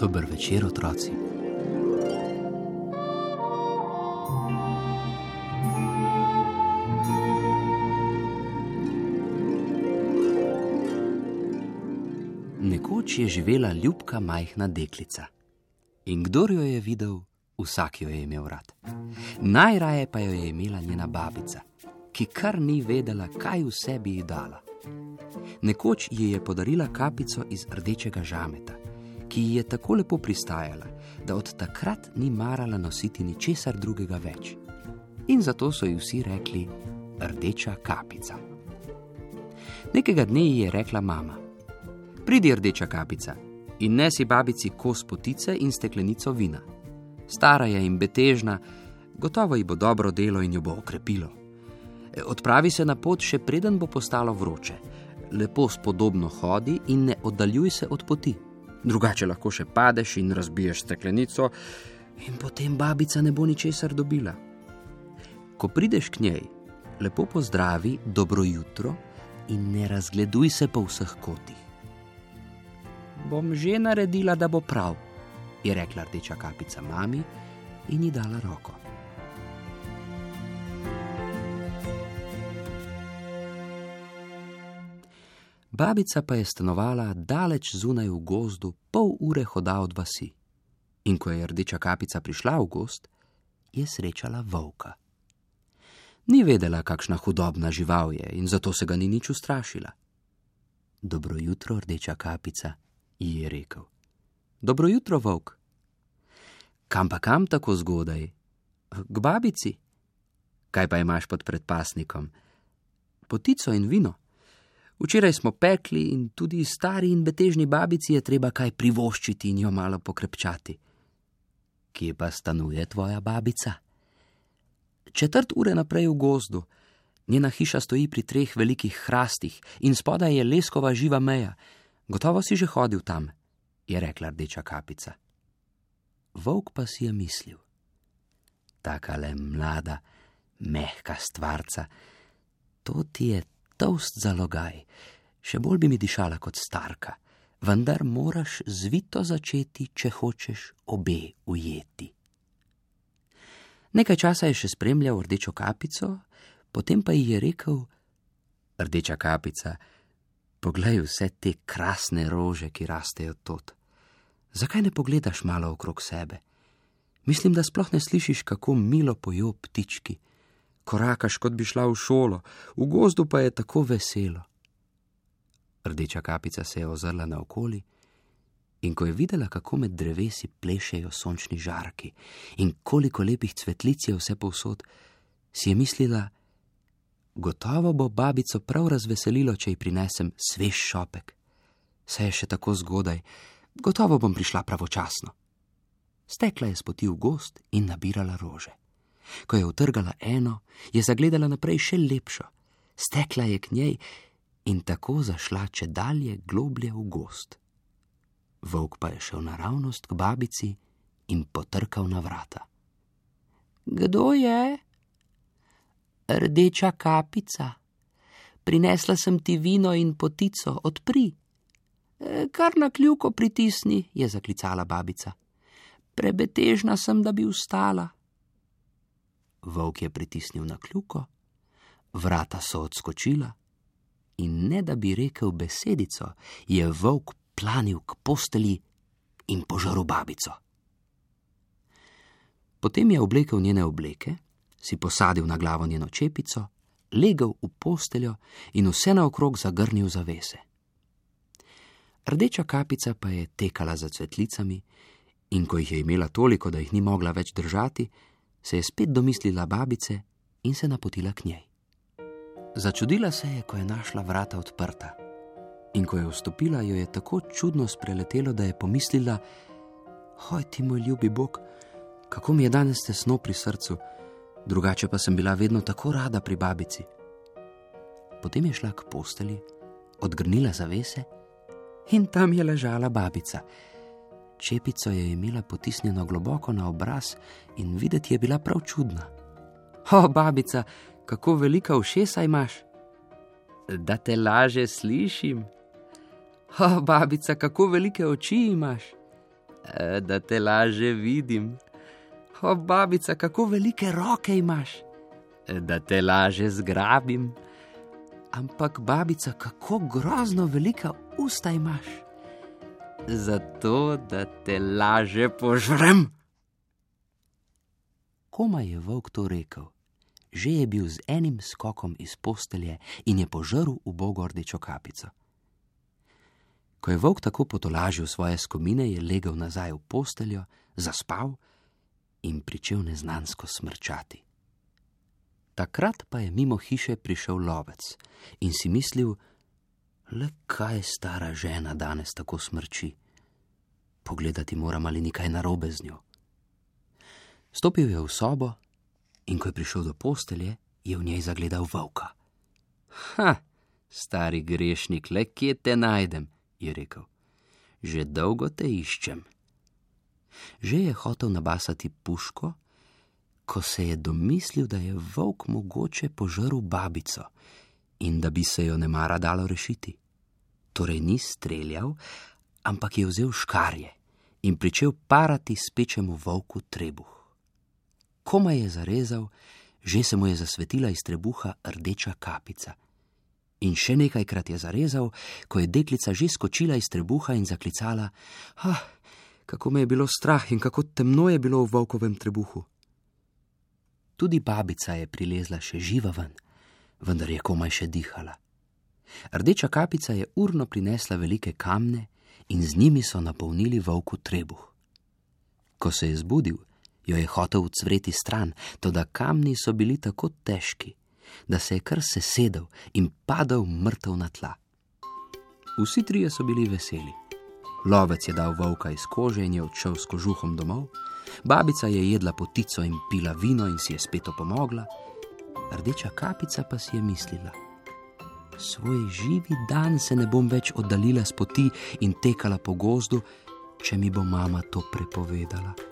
Dober večer, otroci. Je živela ljubka majhna deklica. In kdor jo je videl, vsak jo je imel rad. Najraje pa jo je imela njena babica, ki kar ni vedela, kaj vse bi ji dala. Nekoč ji je podarila kapico iz rdečega žameta ki ji je tako lepo pristajala, da od takrat ni marala nositi ničesar drugega več. In zato so ji vsi rekli rdeča kapica. Nekega dne ji je rekla mama: Pridi, rdeča kapica, in nesi babici kos potice in steklenico vina. Stara je in betežna, gotovo ji bo dobro delo in jo bo okrepilo. E, odpravi se na pot, še preden bo postalo vroče. Lepo spodobno hodi in ne oddaljuj se od poti drugače lahko še padeš in razbiješ steklenico, in potem babica ne bo ničesar dobila. Ko prideš k njej, lepo pozdravi, dobro jutro in ne razgleduj se po vseh kotih. Bom že naredila, da bo prav, je rekla rdeča kapica mami in ji dala roko. Babica pa je stanovala daleč zunaj v gozdu, pol ure hoda od vasi. In ko je rdeča kapica prišla v gost, je srečala volka. Ni vedela, kakšna hudobna žival je in zato se ga ni nič ustrašila. Dobro jutro, rdeča kapica, ji je rekel. Dobro jutro, volk. Kam pa kam tako zgodaj? K babici. Kaj pa imaš pod predpasnikom? Potico in vino. Včeraj smo pekli in tudi stari in betežni babici je treba kaj privoščiti in jo malo pokrepčati. Kje pa stanuje tvoja babica? Četrt ure naprej v gozdu. Njena hiša stoji pri treh velikih hrastih in spodaj je leskova živa meja. Gotovo si že hodil tam, je rekla rdeča kapica. Volk pa si je mislil: Taka le mlada, mehka stvarca, to ti je toast zalogaj, še bolj bi mi dišala kot starka, vendar moraš zvito začeti, če hočeš obe ujeti. Nekaj časa je še spremljal rdečo kapico, potem pa ji je rekel: Rdeča kapica, poglej vse te krasne rože, ki rastejo tot. Zakaj ne pogledaš malo okrog sebe? Mislim, da sploh ne slišiš, kako milo pojo ptički korakaš, kot bi šla v šolo, v gozdu pa je tako veselo. Rdeča kapica se je ozrla naokoli in ko je videla, kako med drevesi plešejo sončni žarki in koliko lepih cvetlic je vse povsod, si je mislila, gotovo bo babico prav razveselilo, če ji prinesem svež šopek. Se je še tako zgodaj, gotovo bom prišla pravočasno. Stekla je spoti v gost in nabirala rože. Ko je utrgala eno, je zagledala naprej še lepšo, stekla je k njej in tako zašla če dalje globlje v gost. Volk pa je šel naravnost k babici in potrkal na vrata. Kdo je? Rdeča kapica. Prinesla sem ti vino in potico, odpri. E, kar na kljuko pritisni, je zaklicala babica. Prebetežna sem, da bi vstala. Volk je pritisnil na kljuko, vrata so odskočila, in ne da bi rekel besedico, je volk planil k posteli in požaril babico. Potem je oblekel njene obleke, si posadil na glavo njeno čepico, legel v posteljo in vse naokrog zagrnil zavese. Rdeča kapica pa je tekala za cvetlicami, in ko jih je imela toliko, da jih ni mogla več držati, se je spet domislila babice in se napotila k njej. Začudila se je, ko je našla vrata odprta. In ko je vstopila, jo je tako čudno spreletelo, da je pomislila: Hoj ti, moj ljubi Bog, kako mi je danes tesno pri srcu, drugače pa sem bila vedno tako rada pri babici. Potem je šla k posteli, odgrnila zavese in tam je ležala babica. Čepico je imela potisnjeno globoko na obraz in videti je bila prav čudna. O, babica, kako velika ušesa imaš! Da te laže slišim. O, babica, kako velike oči imaš! E, da te laže vidim. O, babica, kako velike roke imaš! E, da te laže zgrabim. Ampak, babica, kako grozno velika usta imaš! Zato, da te laže požrem. Koma je volk to rekel? Že je bil z enim skokom iz postelje in je požrl ubogo rdečo kapico. Ko je volk tako potolažil svoje skomine, je legel nazaj v posteljo, zaspal in pričel neznansko smrčati. Takrat pa je mimo hiše prišel lovec in si mislil, le kaj stara žena danes tako smrči. Pogledati moram ali nekaj narobe z njo. Stopil je v sobo in ko je prišel do postelje, je v njej zagledal volka. Ha, stari grešnik, le kje te najdem, je rekel. Že dolgo te iščem. Že je hotel nabasati puško, ko se je domislil, da je volk mogoče požrl babico in da bi se jo ne mara dalo rešiti. Torej ni streljal, ampak je vzel škarje in pričel parati spečemu volku trebuh. Komaj je zarezal, že se mu je zasvetila iz trebuha rdeča kapica. In še nekajkrat je zarezal, ko je deklica že skočila iz trebuha in zaklicala: Ah, kako me je bilo strah in kako temno je bilo v volkovem trebuhu. Tudi babica je prilezla še živa ven, vendar je komaj še dihala. Rdeča kapica je urno prinesla velike kamne in z njimi so napolnili volku trebuh. Ko se je zbudil, jo je hotel ucvreti stran, toda kamni so bili tako težki, da se je kar sesedel in padal mrtev na tla. Vsi trije so bili veseli. Lovec je dal volka iz kože in je odšel s kožuhom domov, babica je jedla potico in pila vino in si je spet opomogla, rdeča kapica pa si je mislila: Svoj živi dan se ne bom več oddaljila s poti in tekala po gozdu, če mi bo mama to prepovedala.